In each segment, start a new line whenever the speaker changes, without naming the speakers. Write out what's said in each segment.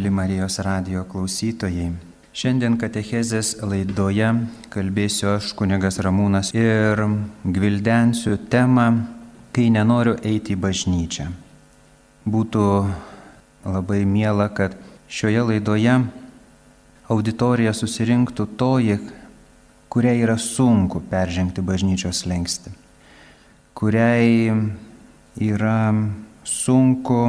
mėly Marijos radio klausytojai. Šiandien Katechezės laidoje kalbėsiu aš, kunigas Ramūnas, ir gvildensiu temą, kai nenoriu eiti į bažnyčią. Būtų labai miela, kad šioje laidoje auditorija susirinktų toji, kuriai yra sunku peržengti bažnyčios lengsti, kuriai yra sunku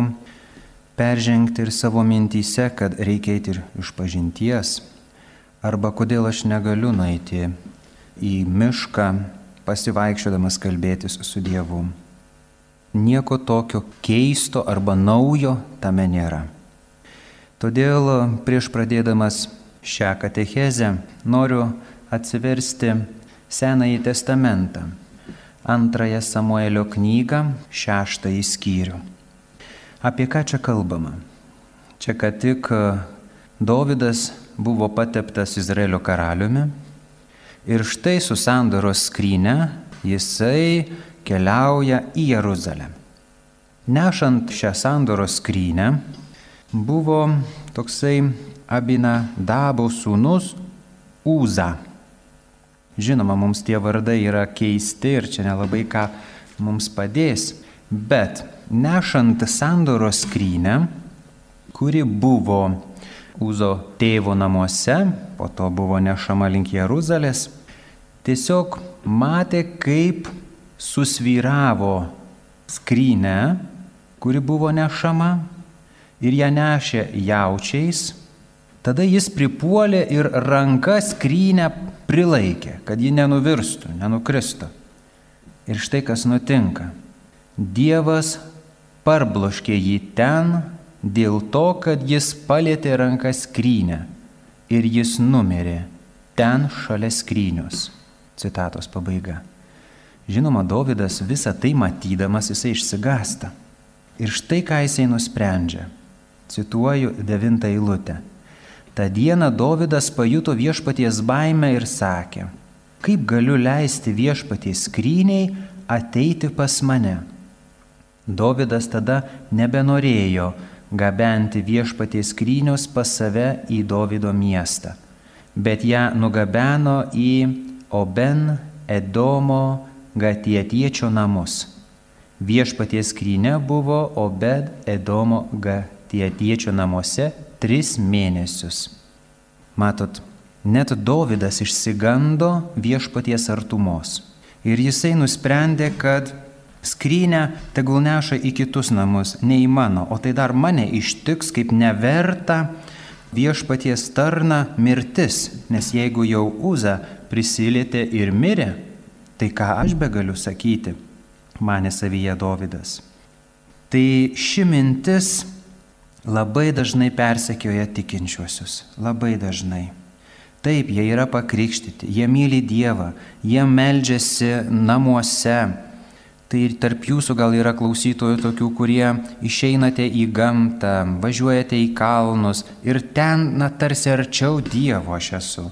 peržengti ir savo mintyse, kad reikia eiti ir iš pažinties, arba kodėl aš negaliu nueiti į mišką pasivaikščiodamas kalbėtis su Dievu. Nieko tokio keisto arba naujo tame nėra. Todėl prieš pradėdamas šią katechezę noriu atsiversti Senąjį testamentą, antrąją Samuelio knygą, šeštąjį skyrių. Apie ką čia kalbama? Čia ką tik e, Dovydas buvo pateptas Izraelio karaliumi ir štai su sandoros skryne jisai keliauja į Jeruzalę. Nešant šią sandoros skrynę buvo toksai Abina Dabo sūnus Uza. Žinoma, mums tie vardai yra keisti ir čia nelabai ką mums padės, bet nešant sandoros skrynę, kuri buvo Uzo tėvo namuose, po to buvo nešama link Jeruzalės, tiesiog matė, kaip susvyravo skrynę, kuri buvo nešama ir ją nešė jaučiais. Tada jis pripuolė ir ranka skrynę prilaikė, kad ji nenuvirstų, nenukristų. Ir štai kas nutinka. Dievas parbloškė jį ten dėl to, kad jis palėtė ranką skrynę ir jis numirė ten šalia skrynios. Citatos pabaiga. Žinoma, Davidas visą tai matydamas jisai išsigasta. Ir štai ką jisai nusprendžia. Cituoju devintą eilutę. Ta diena Davidas pajuto viešpaties baimę ir sakė, kaip galiu leisti viešpaties skryniai ateiti pas mane Dovydas tada nebenorėjo gabenti viešpaties skrynios pas save į Dovido miestą, bet ją nugabeno į Oben Edomo gatietiečio namus. Viešpaties skrynė buvo Obed Edomo gatietiečio namuose tris mėnesius. Matot, net Dovydas išsigando viešpaties artumos. Ir jisai nusprendė, kad Skrynę tegul neša į kitus namus, ne į mano, o tai dar mane ištiks kaip neverta viešpaties tarna mirtis, nes jeigu jau Uza prisilietė ir mirė, tai ką aš be galiu sakyti, mane savyje Dovydas. Tai ši mintis labai dažnai persekioja tikinčiuosius, labai dažnai. Taip, jie yra pakrikštyti, jie myli Dievą, jie meldžiasi namuose, Tai ir tarp jūsų gal yra klausytojų tokių, kurie išeinate į gamtą, važiuojate į kalnus ir ten, na, tarsi arčiau Dievo aš esu.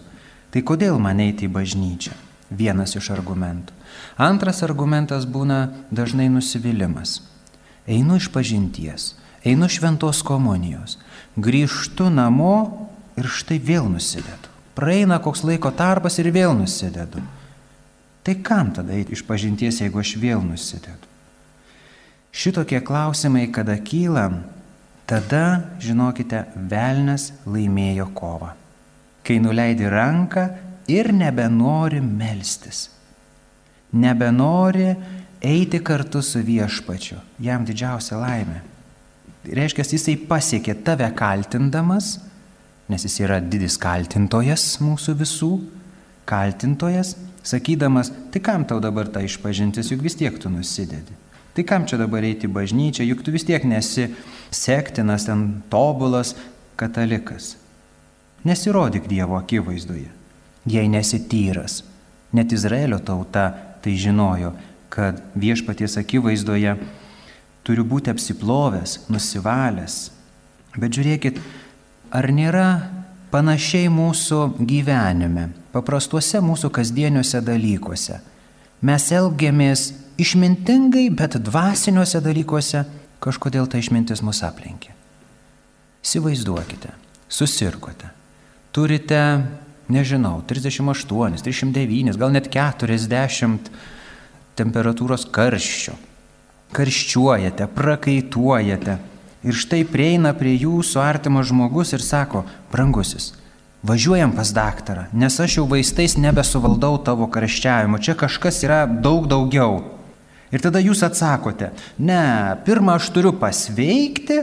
Tai kodėl man eiti į bažnyčią? Vienas iš argumentų. Antras argumentas būna dažnai nusivylimas. Einu iš pažinties, einu šventos komunijos, grįžtu namo ir štai vėl nusidedu. Praeina koks laiko tarpas ir vėl nusidedu. Tai kam tada eiti iš pažinties, jeigu aš vėl nusidedu? Šitokie klausimai, kada kyla, tada, žinokite, velnas laimėjo kovą. Kai nuleidi ranką ir nebenori melstis. Nebenori eiti kartu su viešpačiu. Jam didžiausia laimė. Tai reiškia, jisai pasiekė tave kaltindamas, nes jis yra didis kaltintojas mūsų visų, kaltintojas sakydamas, tai kam tau dabar ta išpažintis, juk vis tiek tu nusidedi. Tai kam čia dabar eiti į bažnyčią, juk tu vis tiek nesi sektinas, ten tobulas katalikas. Nesirodyk Dievo akivaizdoje, jei nesi tyras. Net Izraelio tauta tai žinojo, kad viešpaties akivaizdoje turiu būti apsiplovęs, nusivalęs. Bet žiūrėkit, ar nėra panašiai mūsų gyvenime, paprastuose mūsų kasdieniuose dalykuose. Mes elgiamės išmintingai, bet dvasiniuose dalykuose kažkodėl ta išmintis mus aplenkė. Įsivaizduokite, susirkote. Turite, nežinau, 38, 39, gal net 40 temperatūros karščio. Karščiuojate, prakaituojate. Ir štai prieina prie jūsų artimas žmogus ir sako, brangusis, važiuojam pas daktarą, nes aš jau vaistais nebesuvaldau tavo karščiavimo, čia kažkas yra daug daugiau. Ir tada jūs atsakote, ne, pirmą aš turiu pasveikti,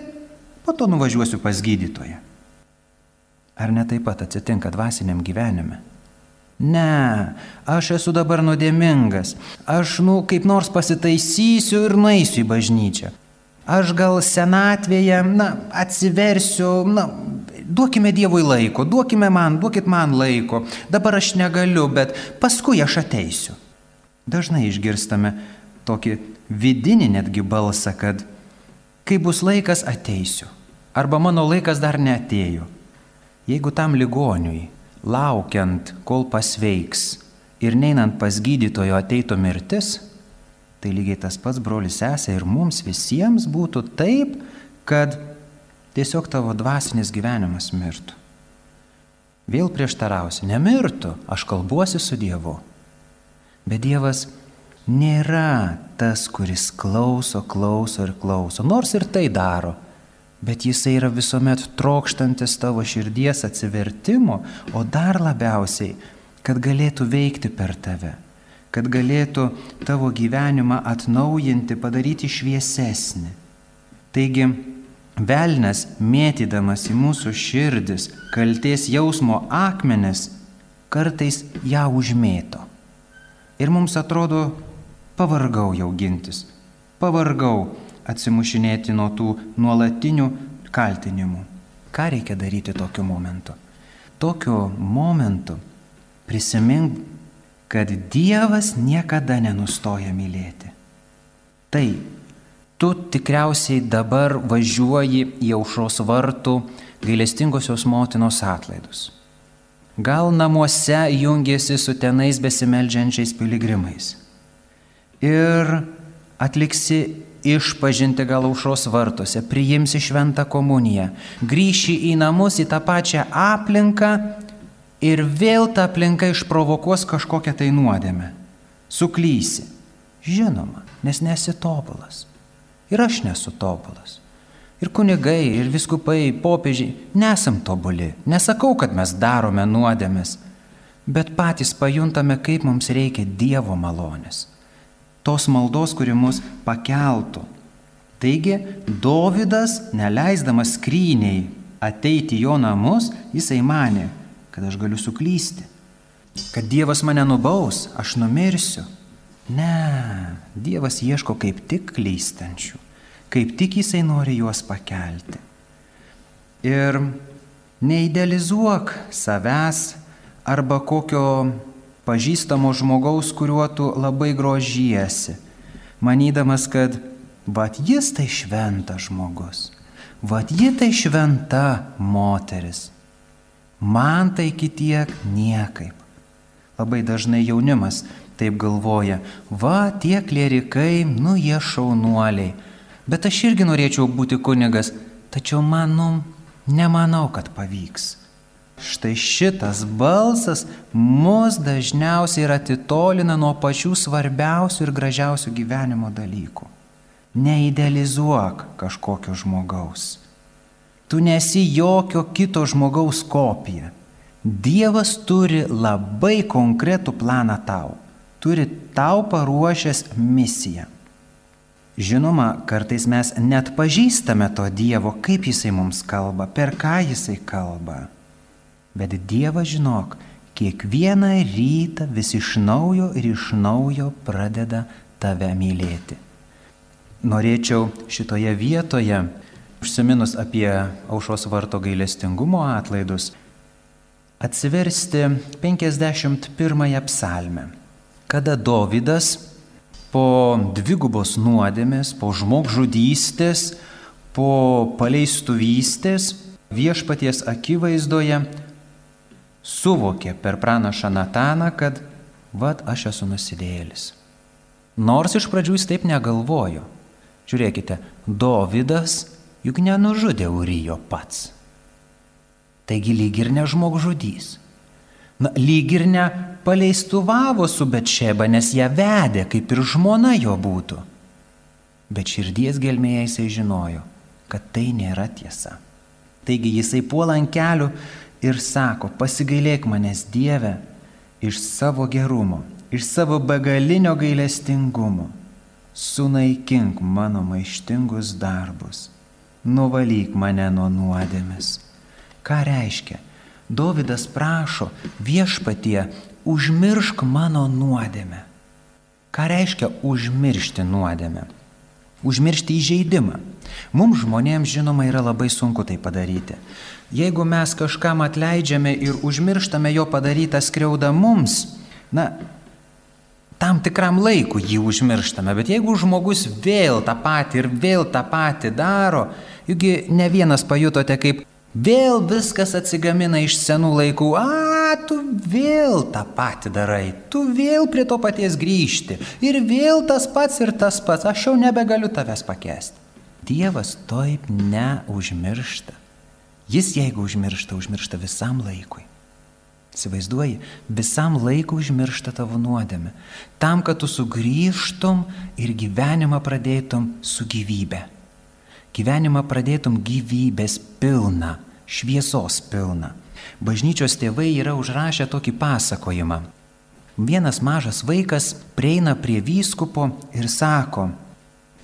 po to nuvažiuosiu pas gydytoją. Ar ne taip pat atsitinka dvasiniam gyvenime? Ne, aš esu dabar nuodėmingas, aš, nu, kaip nors pasitaisysiu ir nueisiu į bažnyčią. Aš gal senatvėje, na, atsiversiu, na, duokime Dievui laiko, duokime man, duokit man laiko, dabar aš negaliu, bet paskui aš ateisiu. Dažnai išgirstame tokį vidinį netgi balsą, kad kai bus laikas ateisiu, arba mano laikas dar neatėjo. Jeigu tam ligoniui, laukiant, kol pasveiks ir neinant pas gydytojo ateitų mirtis, tai lygiai tas pats brolis sesė ir mums visiems būtų taip, kad tiesiog tavo dvasinis gyvenimas mirtų. Vėl prieštarausi, nemirtų, aš kalbuosi su Dievu. Bet Dievas nėra tas, kuris klauso, klauso ir klauso, nors ir tai daro bet jisai yra visuomet trokštantis tavo širdies atsivertimo, o dar labiausiai, kad galėtų veikti per tave, kad galėtų tavo gyvenimą atnaujinti, padaryti šviesesnį. Taigi, velnes mėtydamas į mūsų širdis kalties jausmo akmenis, kartais ją užmėto. Ir mums atrodo, pavargau jau gintis, pavargau atsimušinėti nuo tų nuolatinių kaltinimų. Ką reikia daryti tokiu momentu? Tokiu momentu prisimink, kad Dievas niekada nenustoja mylėti. Tai tu tikriausiai dabar važiuoji į aušros vartų gailestingosios motinos atlaidus. Gal namuose jungiasi su tenais besimeldžiančiais piligrimais. Ir atliksi išpažinti gal aušros vartuose, priimsi šventą komuniją, grįši į namus, į tą pačią aplinką ir vėl ta aplinka išprovokuos kažkokią tai nuodėmę. Suklysi. Žinoma, nes nesi tobulas. Ir aš nesu tobulas. Ir kunigai, ir viskupai, popiežiai nesam tobuli. Nesakau, kad mes darome nuodėmės, bet patys pajuntame, kaip mums reikia Dievo malonės tos maldos, kuri mus pakeltų. Taigi, Dovydas, neleisdamas skryniai ateiti jo namus, jisai mane, kad aš galiu suklysti, kad Dievas mane nubaus, aš numirsiu. Ne, Dievas ieško kaip tik klystančių, kaip tik jisai nori juos pakelti. Ir neidealizuok savęs arba kokio pažįstamo žmogaus, kuriuo tu labai grožiesi, manydamas, kad vat jis tai šventas žmogus, vat ji tai šventa moteris, man tai kitiek niekaip. Labai dažnai jaunimas taip galvoja, va tie klerikai, nu jie šaunuoliai, bet aš irgi norėčiau būti kunigas, tačiau man, nu, nemanau, kad pavyks. Štai šitas balsas mus dažniausiai ir atitolina nuo pačių svarbiausių ir gražiausių gyvenimo dalykų. Neidealizuok kažkokio žmogaus. Tu nesi jokio kito žmogaus kopija. Dievas turi labai konkretų planą tau. Turi tau paruošęs misiją. Žinoma, kartais mes net pažįstame to Dievo, kaip Jisai mums kalba, per ką Jisai kalba. Bet Dievas žinok, kiekvieną rytą vis iš naujo ir iš naujo pradeda tave mylėti. Norėčiau šitoje vietoje, užsiminus apie aušos varto gailestingumo atlaidus, atsiversti 51 psalmę, kada Dovydas po dvigubos nuodėmės, po žmogžudystės, po paleistuvystės viešpaties akivaizdoje suvokė per pranašą Nataną, kad vad aš esu nusidėlis. Nors iš pradžių jis taip negalvojo. Žiūrėkite, Dovydas juk nenužudė Urijo pats. Taigi lyg ir ne žmogžudys. Na, lyg ir ne paleistuvavo su Betšeba, nes ją vedė, kaip ir žmona jo būtų. Bet širdies gelmėje jisai žinojo, kad tai nėra tiesa. Taigi jisai puola ant kelių ir sako, pasigailėk manęs Dieve iš savo gerumo, iš savo begalinio gailestingumo, sunaikink mano maištingus darbus, nuvalyk mane nuo nuodėmės. Ką reiškia? Dovydas prašo viešpatie, užmiršk mano nuodėmę. Ką reiškia užmiršti nuodėmę? Užmiršti įžeidimą. Mums žmonėms žinoma yra labai sunku tai padaryti. Jeigu mes kažkam atleidžiame ir užmirštame jo padarytą skriaudą mums, na, tam tikram laiku jį užmirštame, bet jeigu žmogus vėl tą patį ir vėl tą patį daro, juk ne vienas pajutote, kaip Vėl viskas atsigamina iš senų laikų. A, tu vėl tą patį darai, tu vėl prie to paties grįžti. Ir vėl tas pats ir tas pats, aš jau nebegaliu tavęs pakesti. Dievas taip neužmiršta. Jis jeigu užmiršta, užmiršta visam laikui. Įsivaizduoji, visam laikui užmiršta tavo nuodėmė. Tam, kad tu sugrįžtum ir gyvenimą pradėtum su gyvybe. Gyvenimą pradėtum gyvybės pilną šviesos pilna. Bažnyčios tėvai yra užrašę tokį pasakojimą. Vienas mažas vaikas prieina prie vyskupo ir sako,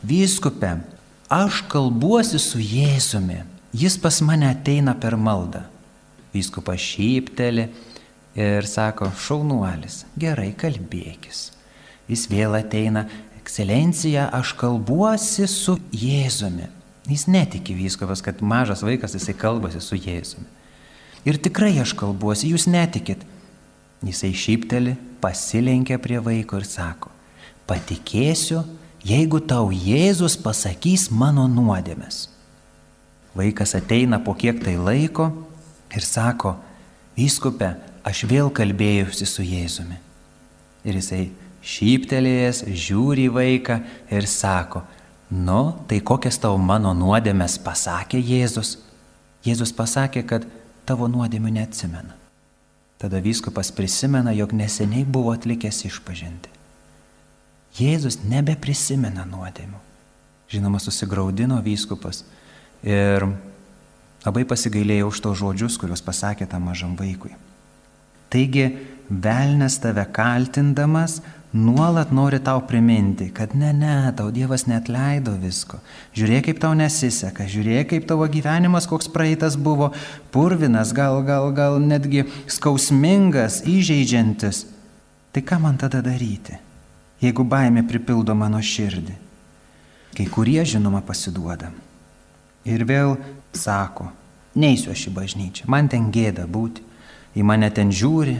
Vyskupe, aš kalbuosi su Jėzumi, jis pas mane ateina per maldą. Vyskupas šypteli ir sako, šaunuolis, gerai kalbėkis. Jis vėl ateina, ekscelencija, aš kalbuosi su Jėzumi. Jis netiki vyskupas, kad mažas vaikas jisai kalbasi su Jėzumi. Ir tikrai aš kalbuosi, jūs netikit. Jisai šypteli, pasilenkia prie vaiko ir sako, patikėsiu, jeigu tau Jėzus pasakys mano nuodėmes. Vaikas ateina po kiek tai laiko ir sako, vyskupė, aš vėl kalbėjusi su Jėzumi. Ir jisai šyptelėjęs žiūri į vaiką ir sako, Nu, tai kokias tavo mano nuodėmės pasakė Jėzus? Jėzus pasakė, kad tavo nuodėmių neatsimena. Tada vyskupas prisimena, jog neseniai buvo atlikęs išpažinti. Jėzus nebeprisimena nuodėmių. Žinoma, susigaudino vyskupas ir labai pasigailėjo už tos žodžius, kuriuos pasakė tam mažam vaikui. Taigi, velnės tave kaltindamas nuolat nori tau priminti, kad ne, ne, tau Dievas net leido visko. Žiūrėk, kaip tau nesiseka, žiūrėk, kaip tavo gyvenimas koks praeitas buvo, purvinas, gal, gal, gal netgi skausmingas, įžeidžiantis. Tai ką man tada daryti, jeigu baimė pripildo mano širdį? Kai kurie, žinoma, pasiduoda. Ir vėl sako, neįsiu aš į bažnyčią, man ten gėda būti, į mane ten žiūri,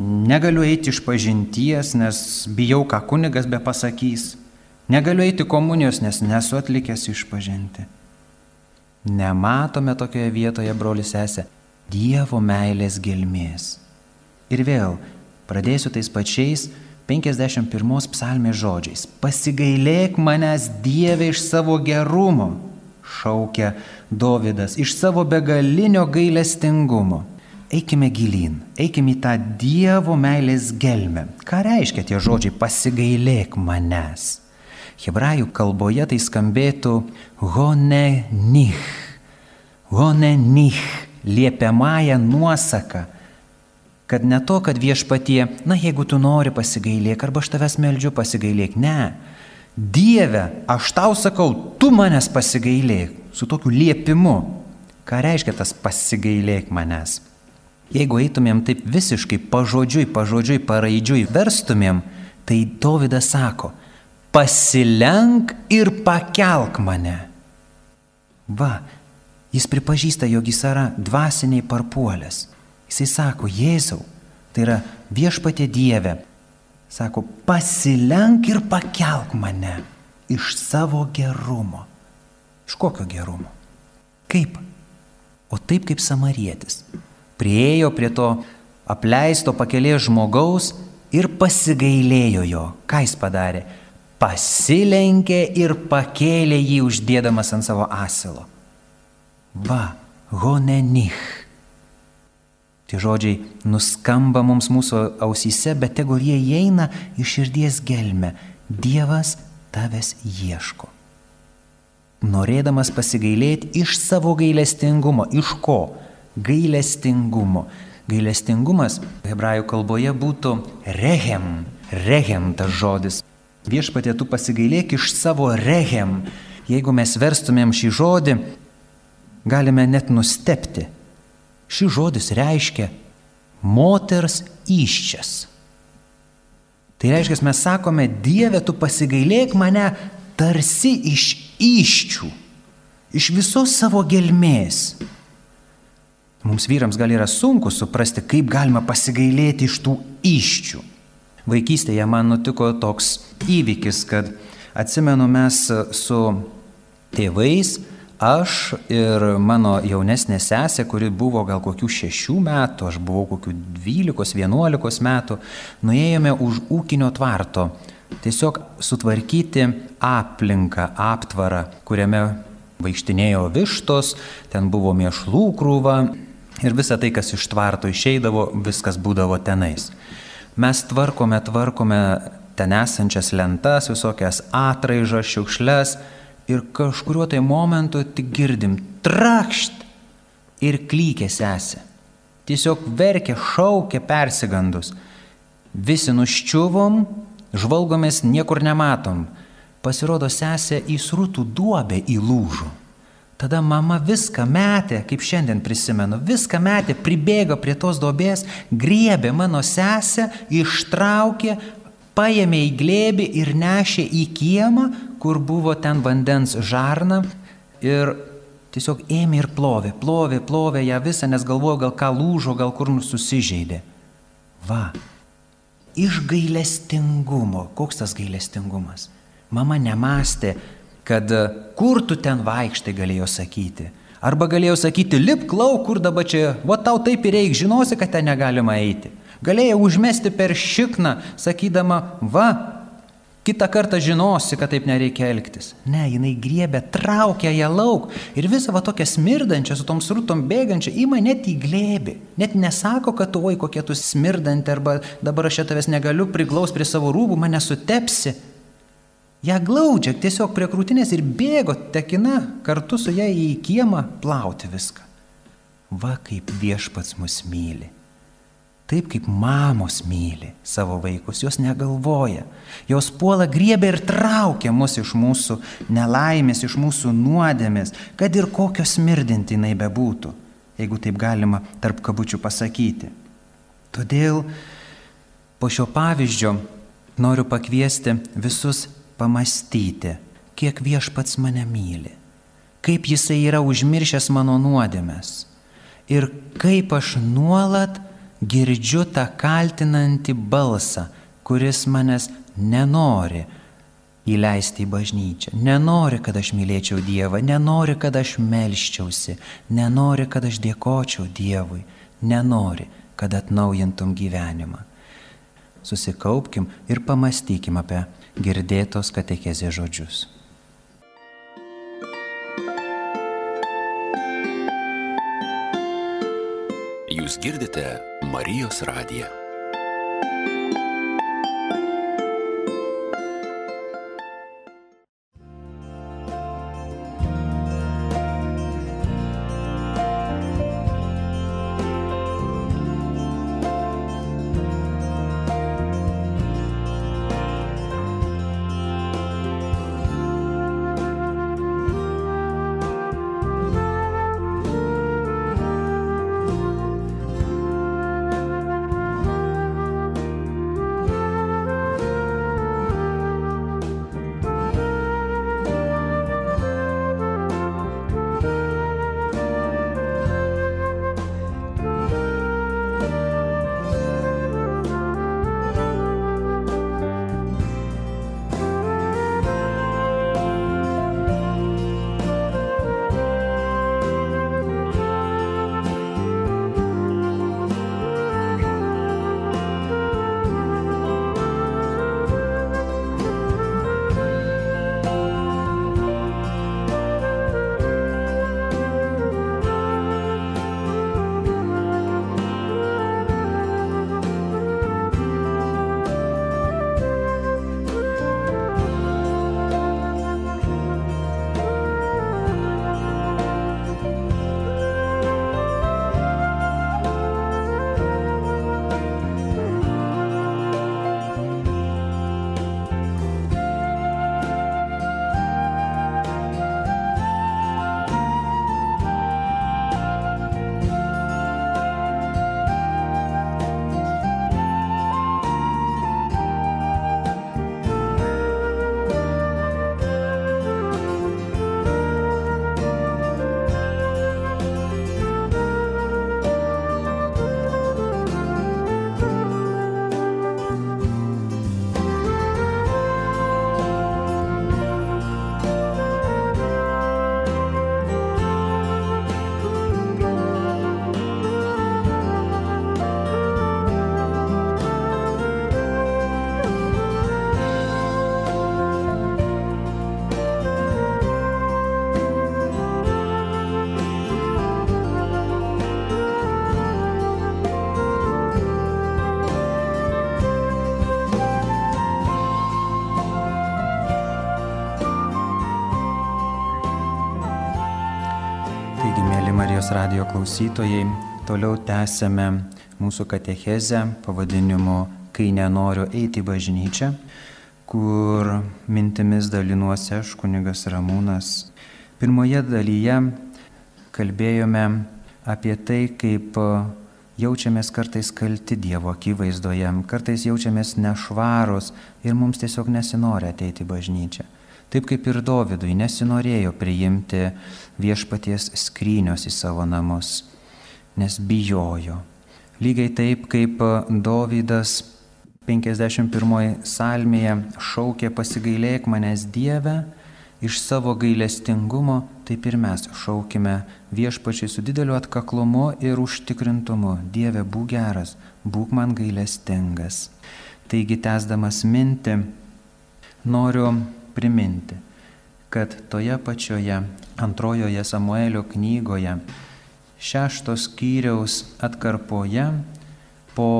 Negaliu eiti iš pažinties, nes bijau, ką kunigas be pasakys. Negaliu eiti komunijos, nes nesu atlikęs išpažinti. Nematome tokioje vietoje, brolis esė, Dievo meilės gelmės. Ir vėl pradėsiu tais pačiais 51 psalmės žodžiais. Pasigailėk manęs Dieve iš savo gerumo, šaukia Dovydas, iš savo begalinio gailestingumo eikime gilin, eikime į tą Dievo meilės gelmę. Ką reiškia tie žodžiai pasigailėk manęs? Hebrajų kalboje tai skambėtų honenich, honenich, liepiamąją nuosaką. Kad ne to, kad viešpatie, na jeigu tu nori pasigailėk, arba aš tavęs meldžiu pasigailėk, ne. Dieve, aš tau sakau, tu manęs pasigailėk, su tokiu liepimu. Ką reiškia tas pasigailėk manęs? Jeigu eitumėm taip visiškai pažodžiui, pažodžiui, paraidžiui verstumėm, tai Dovydas sako, pasilenk ir pakelk mane. Va, jis pripažįsta, jog jis yra dvasiniai parpuolės. Jisai sako, Jėzau, tai yra viešpatė Dieve. Sako, pasilenk ir pakelk mane iš savo gerumo. Iš kokio gerumo? Kaip? O taip kaip samarietis priejo prie to apleisto pakelės žmogaus ir pasigailėjo jo. Ką jis padarė? pasilenkė ir pakėlė jį uždėdamas ant savo asilo. Va, honenich. Tie žodžiai nuskamba mums mūsų ausyse, bet tegul jie įeina iš širdies gelme. Dievas tavęs ieško. Norėdamas pasigailėti iš savo gailestingumo. Iš ko? Gailestingumo. Gailestingumas hebrajų kalboje būtų rehem. Rehem tas žodis. Viešpatė, tu pasigailėk iš savo rehem. Jeigu mes verstumėm šį žodį, galime net nustepti. Šis žodis reiškia moters iščias. Tai reiškia, mes sakome, Dieve, tu pasigailėk mane tarsi iš iščių, iš visos savo gelmės. Mums vyrams gal yra sunku suprasti, kaip galima pasigailėti iš tų iščių. Vaikystėje man nutiko toks įvykis, kad atsimenu mes su tėvais aš ir mano jaunesnė sesė, kuri buvo gal kokių šešių metų, aš buvau kokių dvylikos, vienuolikos metų, nuėjome už ūkinio tvarto. Tiesiog sutvarkyti aplinką, aptvarą, kuriame vaikštinėjo vištos, ten buvo miešlų krūva ir visa tai, kas iš tvarto išeidavo, viskas būdavo tenais. Mes tvarkome, tvarkome ten esančias lentas, visokias atraižas, šiukšles, ir kažkuriuo tai momentu tik girdim trakšt ir klykė sesė. Tiesiog verkė, šaukė persigandus. Visi nuščiuvom, žvalgomės, niekur nematom. Pasirodo, sesė į srutų duobę įlūžo. Tada mama viską metė, kaip šiandien prisimenu, viską metė, pribėgo prie tos duobės, griebė mano sesę, ištraukė, paėmė į glėbį ir nešė į kiemą, kur buvo ten vandens žarna ir tiesiog ėmė ir plovė, plovė, plovė ją visą, nes galvojo, gal ką lūžo, gal kur susižeidė. Va, iš gailestingumo, koks tas gailestingumas? Mama nemastė, kad kur tu ten vaikštai galėjo sakyti. Arba galėjo sakyti, lip klau, kur dabar čia, va tau taip ir reik, žinosi, kad ten negalima eiti. Galėjo užmesti per šikną, sakydama, va, kitą kartą žinosi, kad taip nereikia elgtis. Ne, jinai griebė, traukia ją lauk ir visą va tokią smirdančią, su tom srutom bėgančią, ima net į glėbį. Net nesako, kad oi kokie tu smirdanti arba dabar aš čia tavęs negaliu priglaus prie savo rūbų, mane sutepsi. Ja glaudžia tiesiog prie krūtinės ir bėgo tekina kartu su ją į kiemą plauti viską. Va kaip viešpats mus myli. Taip kaip mamos myli savo vaikus, jos negalvoja. Jos puola griebė ir traukia mus iš mūsų nelaimės, iš mūsų nuodėmės, kad ir kokios mirdinti jinai bebūtų, jeigu taip galima tarp kabučių pasakyti. Todėl po šio pavyzdžio noriu pakviesti visus pamastyti, kiek viešpats mane myli, kaip jisai yra užmiršęs mano nuodėmės ir kaip aš nuolat girdžiu tą kaltinantį balsą, kuris manęs nenori įleisti į bažnyčią, nenori, kad aš mylėčiau Dievą, nenori, kad aš melščiausi, nenori, kad aš dėkočiau Dievui, nenori, kad atnaujintum gyvenimą. Susikaupkim ir pamastykim apie girdėtos katekezės žodžius.
Jūs girdite Marijos radiją.
Marijos radio klausytojai, toliau tęsėme mūsų katechezę pavadinimu Kai nenoriu eiti į bažnyčią, kur mintimis dalinuosi aš, kunigas Ramūnas. Pirmoje dalyje kalbėjome apie tai, kaip jaučiamės kartais kalti Dievo akivaizdoje, kartais jaučiamės nešvarus ir mums tiesiog nesinori ateiti į bažnyčią. Taip kaip ir Dovydui nesinorėjo priimti viešpaties skrynios į savo namus, nes bijojo. Lygiai taip kaip Dovydas 51 salmėje šaukė pasigailėk manęs Dieve, iš savo gailestingumo, taip ir mes šaukime viešpačiai su dideliu atkaklumu ir užtikrintumu. Dieve, būk geras, būk man gailestingas. Taigi, tęsdamas mintį, noriu priminti, kad toje pačioje antrojoje Samuelio knygoje šeštos skyriaus atkarpoje po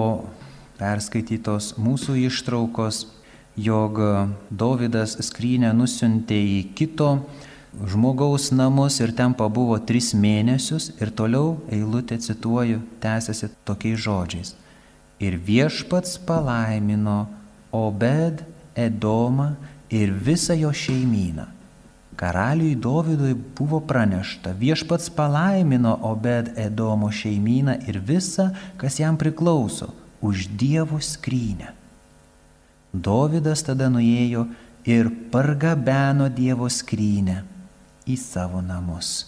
perskaitytos mūsų ištraukos, jog Davidas skrynę nusintė į kito žmogaus namus ir ten pabuvo tris mėnesius ir toliau eilutė cituoju, tęsiasi tokiais žodžiais. Ir viešpats palaimino Obed Edomą ir visą jo šeimyną. Karaliui Dovydui buvo pranešta, viešpats palaimino Obed Edomo šeimyną ir visą, kas jam priklauso, už Dievo skrynę. Dovydas tada nuėjo ir pargabeno Dievo skrynę į savo namus.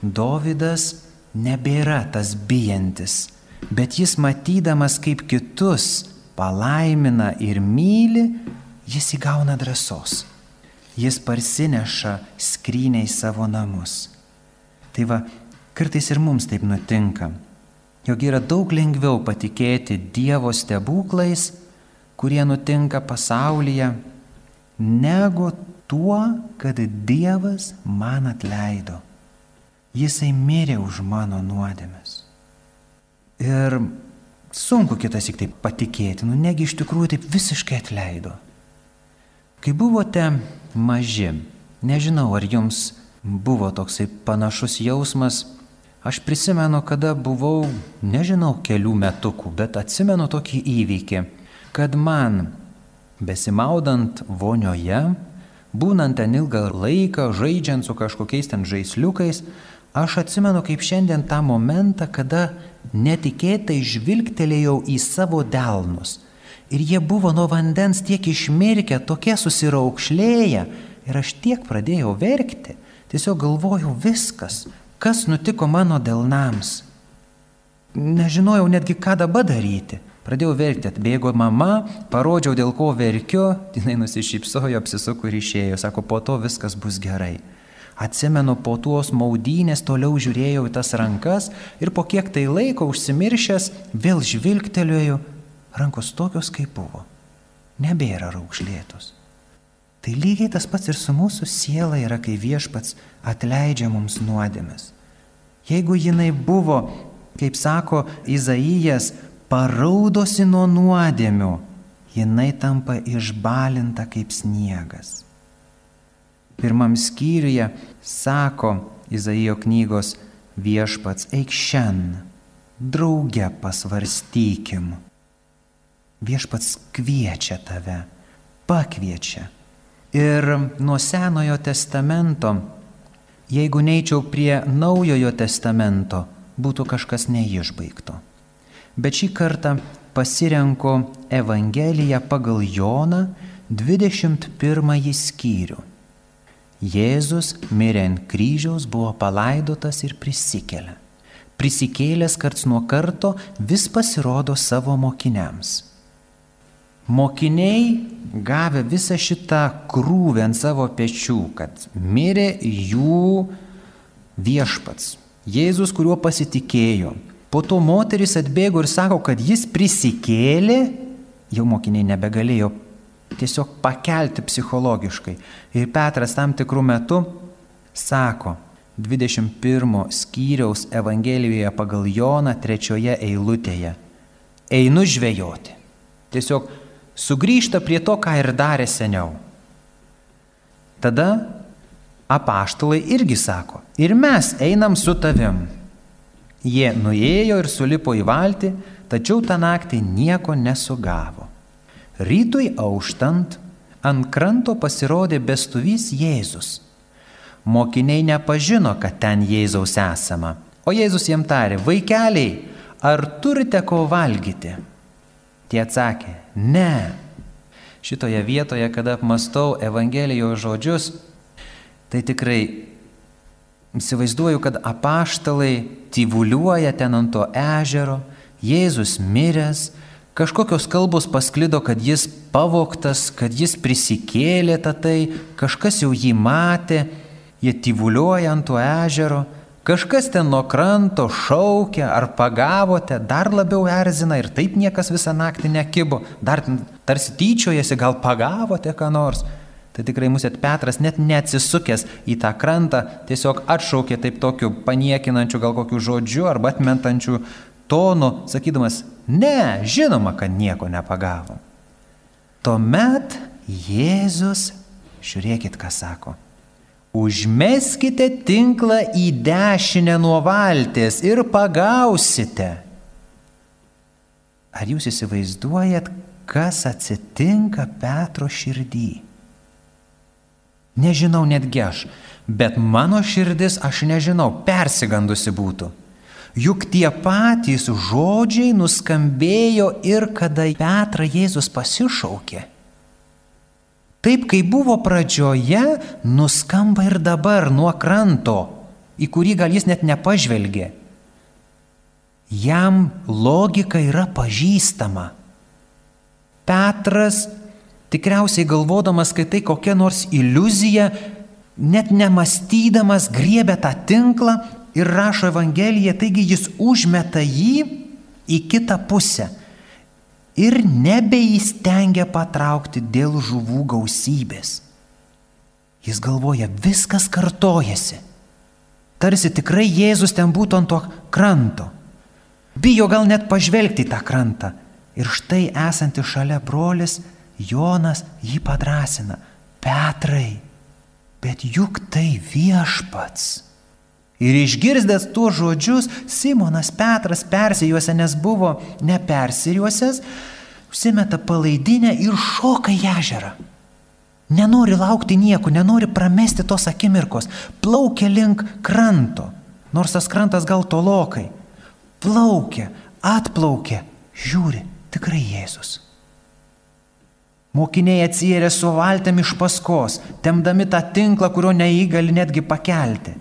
Dovydas nebėra tas bijantis, bet jis matydamas, kaip kitus palaimina ir myli, jis įgauna drąsos. Jis parsineša skrynę į savo namus. Tai va, kartais ir mums taip nutinka, jog yra daug lengviau patikėti Dievo stebuklais, kurie nutinka pasaulyje, negu tuo, kad Dievas man atleido. Jisai mirė už mano nuodėmes. Ir sunku kitas tik taip patikėti, nu negi iš tikrųjų taip visiškai atleido. Kai buvote maži, nežinau, ar jums buvo toksai panašus jausmas, aš prisimenu, kada buvau, nežinau, kelių metukų, bet atsimenu tokį įvykį, kad man, besimaudant vonioje, būnant ten ilgą laiką, žaidžiant su kažkokiais ten žaisliukais, aš atsimenu kaip šiandien tą momentą, kada netikėtai žvilgtelėjau į savo delnus Ir jie buvo nuo vandens tiek išmirkę, tokie susiraukšlėję. Ir aš tiek pradėjau verkti. Tiesiog galvojau viskas, kas nutiko mano delnams. Nežinojau netgi, ką dabar daryti. Pradėjau verkti, atbėgo mama, parodžiau, dėl ko verkiu, jinai nusišypsojo, apsisuko ir išėjo, sako, po to viskas bus gerai. Atsimenu, po tuos maudynės toliau žiūrėjau į tas rankas ir po kiek tai laiko užsimiršęs vėl žvilgtelėjau rankos tokios, kaip buvo, nebėra raukšlėtos. Tai lygiai tas pats ir su mūsų siela yra, kai viešpats atleidžia mums nuodėmes. Jeigu jinai buvo, kaip sako Izaijas, paraudosi nuo nuodėmių, jinai tampa išbalinta kaip sniegas. Pirmam skyriuje sako Izaijo knygos viešpats, eik šiandien, drauge pasvarstykim Viešpats kviečia tave, pakviečia. Ir nuo Senojo testamento, jeigu neičiau prie Naujojo testamento, būtų kažkas neišbaigto. Bet šį kartą pasirenku Evangeliją pagal Joną 21 skyrių. Jėzus mirė ant kryžiaus, buvo palaidotas ir prisikėlė. Prisikėlęs karts nuo karto vis pasirodo savo mokiniams. Mokiniai gavę visą šitą krūvę ant savo pečių, kad mirė jų viešpats, Jėzus, kuriuo pasitikėjo. Po to moteris atbėgo ir sako, kad jis prisikėlė, jau mokiniai nebegalėjo tiesiog pakelti psichologiškai. Ir Petras tam tikrų metų sako, 21 skyriaus Evangelijoje pagal Joną trečioje eilutėje, einu žvejoti. Tiesiog sugrįžta prie to, ką ir darė seniau. Tada apaštalai irgi sako, ir mes einam su tavim. Jie nuėjo ir sulipo į valtį, tačiau tą naktį nieko nesugavo. Rytui auštant, ant kranto pasirodė bestuvys Jėzus. Mokiniai nepažino, kad ten Jėzaus esama, o Jėzus jiem tarė, vaikeliai, ar turite ko valgyti? Tie atsakė, ne. Šitoje vietoje, kada apmastau Evangelijos žodžius, tai tikrai įsivaizduoju, kad apaštalai tyvuliuoja ten ant to ežero, Jėzus miręs, kažkokios kalbos pasklido, kad jis pavoktas, kad jis prisikėlė tatai, kažkas jau jį matė, jie tyvuliuoja ant to ežero, kažkas ten nuo kranto šaukia, ar pagavote, dar labiau erzina ir taip niekas visą naktį nekibo, dar tarsi tyčiojasi, gal pagavote ką nors. Tai tikrai mūsų Petras net neatsisukęs į tą krantą tiesiog atšaukė taip tokiu paniekinančiu gal kokiu žodžiu arba atmentančiu tonu, sakydamas, ne, žinoma, kad nieko nepagavo. Tuomet Jėzus, žiūrėkit, ką sako. Užmeskite tinklą į dešinę nuo valties ir pagausite. Ar jūs įsivaizduojat, kas atsitinka Petro širdį? Nežinau netgi aš, bet mano širdis aš nežinau, persigandusi būtų. Juk tie patys žodžiai nuskambėjo ir kada Petrą Jėzus pasišaukė. Taip kaip buvo pradžioje, nuskamba ir dabar nuo kranto, į kurį gal jis net nepažvelgė. Jam logika yra pažįstama. Petras tikriausiai galvodamas, kad tai kokia nors iliuzija, net nemastydamas griebė tą tinklą ir rašo Evangeliją, taigi jis užmeta jį į kitą pusę ir nebeįstengia patraukti dėl žuvų gausybės. Jis galvoja, viskas kartojasi. Tarsi tikrai Jėzus ten būtų ant to kranto. Bijo gal net pažvelgti į tą krantą. Ir štai esantis šalia brolis Jonas jį padrasina. Petrai, bet juk tai viešpats. Ir išgirdęs tuos žodžius, Simonas Petras persijuose, nes buvo nepersirijuosias, užsimeta palaidinę ir šoka į ežerą. Nenori laukti nieko, nenori pramesti tos akimirkos, plaukia link kranto, nors tas krantas gal tolokai. Plaukia, atplaukia, žiūri, tikrai Jėzus. Mokiniai atsijėrė su valtėm iš paskos, temdami tą tinklą, kurio neįgali netgi pakelti.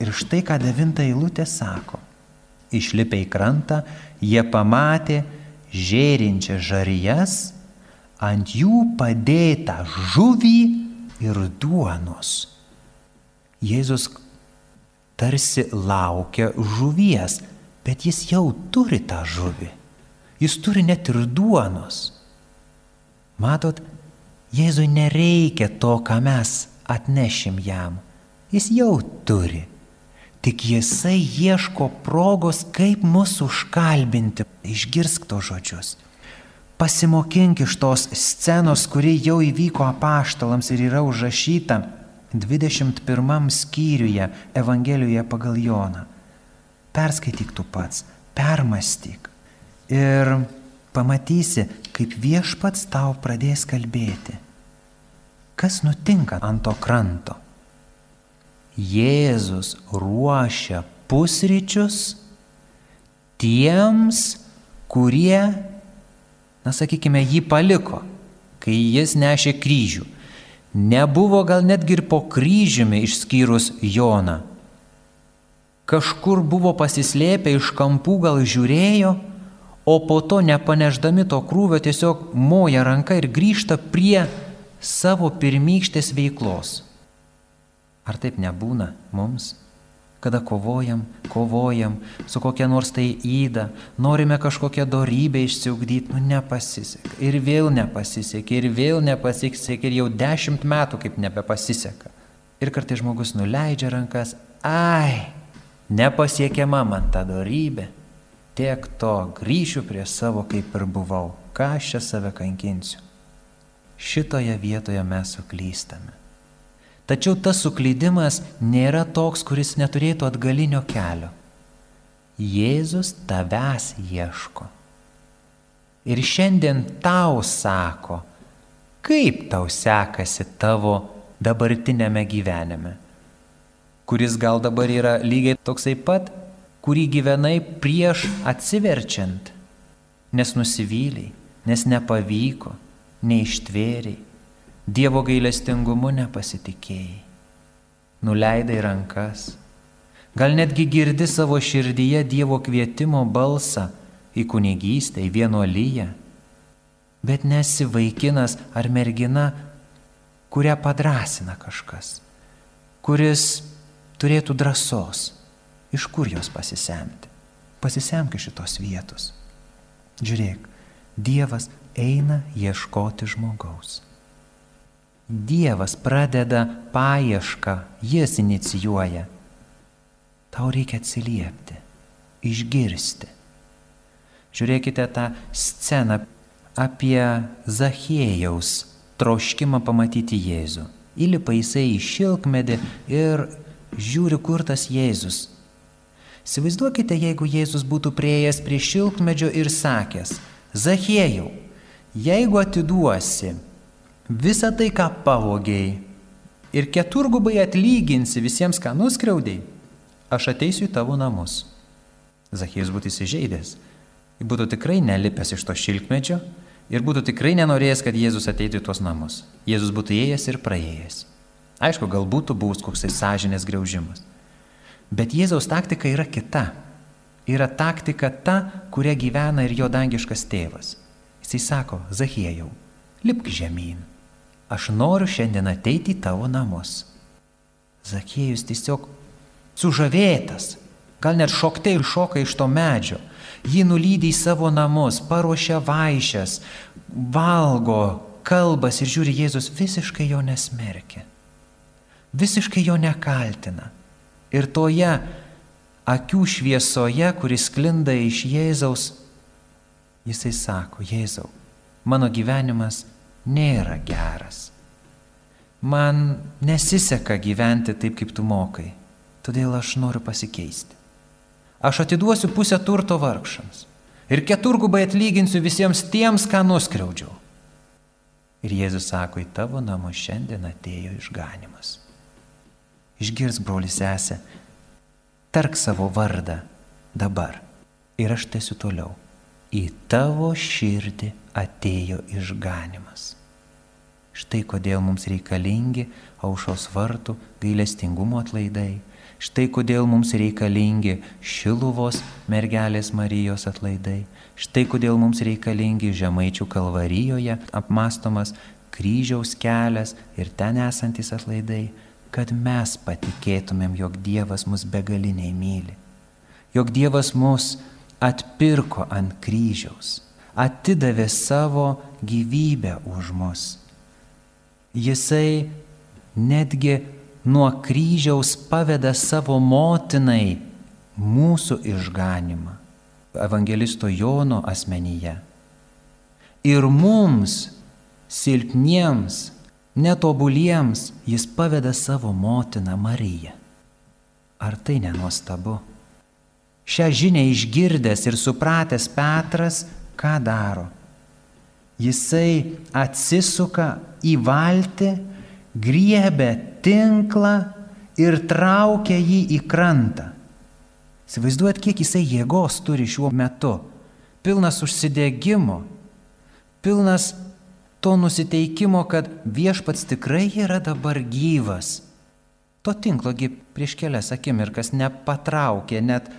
Ir štai ką devinta eilutė sako. Išlipę į krantą, jie pamatė žėrinčią žarijas, ant jų padėtą žuvį ir duonos. Jėzus tarsi laukia žuvies, bet jis jau turi tą žuvį. Jis turi net ir duonos. Matot, Jėzui nereikia to, ką mes atnešim jam. Jis jau turi. Tik jisai ieško progos, kaip mus užkalbinti. Išgirsk to žodžius. Pasimokink iš tos scenos, kuri jau įvyko apaštalams ir yra užrašyta 21 skyriuje Evangelijoje pagal Joną. Perskaityk tu pats, permastyk. Ir pamatysi, kaip viešpats tau pradės kalbėti. Kas nutinka ant to kranto? Jėzus ruošia pusryčius tiems, kurie, na sakykime, jį paliko, kai jis nešė kryžių. Nebuvo gal netgi ir po kryžiumi išskyrus Joną. Kažkur buvo pasislėpę iš kampų, gal žiūrėjo, o po to nepaneždami to krūvio tiesiog moja ranka ir grįžta prie savo pirmykštės veiklos. Ar taip nebūna mums? Kada kovojam, kovojam su kokia nors tai įda, norime kažkokią darybę išsiugdyti, nu nepasiseka. Ir vėl nepasiseka, ir vėl nepasiseka, ir jau dešimt metų kaip nebepasiseka. Ir kartai žmogus nuleidžia rankas, ai, nepasiekiama man ta darybė tiek to grįšiu prie savo kaip ir buvau, ką aš čia save kankinsiu. Šitoje vietoje mes suklystame. Tačiau tas suklydimas nėra toks, kuris neturėtų atgalinio kelio. Jėzus tavęs ieško. Ir šiandien tau sako, kaip tau sekasi tavo dabartinėme gyvenime, kuris gal dabar yra lygiai toksai pat, kurį gyvenai prieš atsiverčiant, nes nusivyliai, nes nepavyko, neištvėriai, Dievo gailestingumu nepasitikėjai, nuleidai rankas, gal netgi girdi savo širdyje Dievo kvietimo balsą į kunigystę, į vienuolyje, bet nesi vaikinas ar mergina, kurią padrasina kažkas, kuris turėtų drąsos, iš kur jos pasisemti. Pasisemk iš šitos vietos. Žiūrėk, Dievas eina ieškoti žmogaus. Dievas pradeda paiešką, jis inicijuoja. Tau reikia atsiliepti, išgirsti. Žiūrėkite tą sceną apie Zachėjaus troškimą pamatyti Jėzų. Įlipa jisai į šilkmedį ir žiūri, kur tas Jėzus. Įsivaizduokite, jeigu Jėzus būtų prieėjęs prie šilkmedžio ir sakęs, Zachėjau, jeigu atiduosi visą tai, ką pavogiai ir keturgubai atlyginsi visiems, ką nuskriaudėjai, aš ateisiu į tavo namus. Zachėjus būtų įsižeidęs. Būtų tikrai nelipęs iš to šilkmečio ir būtų tikrai nenorėjęs, kad Jėzus ateitų į tuos namus. Jėzus būtų įėjęs ir praėjęs. Aišku, gal būtų buvus koks tai sąžinės greužimas. Bet Jėzaus taktika yra kita. Yra taktika ta, kuria gyvena ir jo dangiškas tėvas. Jisai sako, Zahiejau, lipk žemyn aš noriu šiandien ateiti į tavo namus. Zakėjus tiesiog sužavėtas, gal net šoktai šoka iš to medžio. Jį nulydė į savo namus, paruošia vaišes, valgo, kalbas ir žiūri, Jėzus visiškai jo nesmerkia. Visiškai jo nekaltina. Ir toje akių šviesoje, kuris klinda iš Jėzaus, jisai sako, Jėzau, mano gyvenimas nėra geras. Man nesiseka gyventi taip, kaip tu mokai, todėl aš noriu pasikeisti. Aš atiduosiu pusę turto vargšams ir keturgubai atlyginsiu visiems tiems, ką nuskriaudžiau. Ir Jėzus sako, į tavo namą šiandien atėjo išganimas. Išgirs brolis esę, tark savo vardą dabar ir aš tęsiu toliau. Į tavo širdį atėjo išganimas. Štai kodėl mums reikalingi aušos vartų gailestingumo atlaidai. Štai kodėl mums reikalingi Šiluvos mergelės Marijos atlaidai. Štai kodėl mums reikalingi Žemaičių kalvarijoje apmastomas kryžiaus kelias ir ten esantis atlaidai, kad mes patikėtumėm, jog Dievas mus begaliniai myli. Jog Dievas mus atpirko ant kryžiaus atidavė savo gyvybę už mus. Jisai netgi nuo kryžiaus paveda savo motinai mūsų išganimą. Evangelisto Jono asmenyje. Ir mums, silpniems, netobuliems, jis paveda savo motiną Mariją. Ar tai nenuostabu? Šią žinę išgirdęs ir supratęs Petras ką daro? Jisai atsisuka į valtį, griebia tinklą ir traukia jį į krantą. Įsivaizduojat, kiek jisai jėgos turi šiuo metu. Pilnas užsidėgymo, pilnas to nusiteikimo, kad viešpats tikrai yra dabar gyvas. To tinklogi prieš kelias akimirkas nepatraukė, net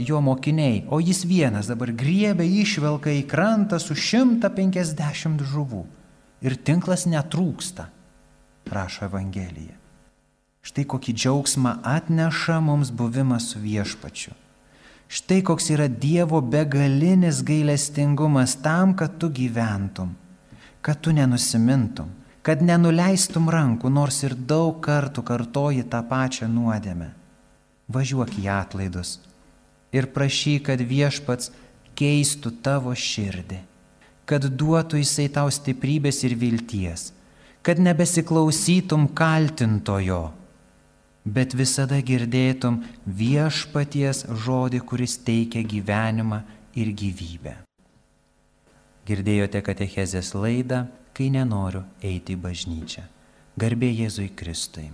jo mokiniai, o jis vienas dabar griebia išvelka į krantą su 150 žuvų. Ir tinklas netrūksta, rašo Evangelija. Štai kokį džiaugsmą atneša mums buvimas su viešpačiu. Štai koks yra Dievo begalinis gailestingumas tam, kad tu gyventum, kad tu nenusimintum, kad nenuleistum rankų, nors ir daug kartų kartoji tą pačią nuodėmę. Važiuok į atlaidus, ir prašyk, kad viešpats keistų tavo širdį, kad duotų jisai tau stiprybės ir vilties, kad nebesiklausytum kaltintojo, bet visada girdėtum viešpaties žodį, kuris teikia gyvenimą ir gyvybę. Girdėjote katechezės laidą, kai nenoriu eiti į bažnyčią. Garbė Jėzui Kristui.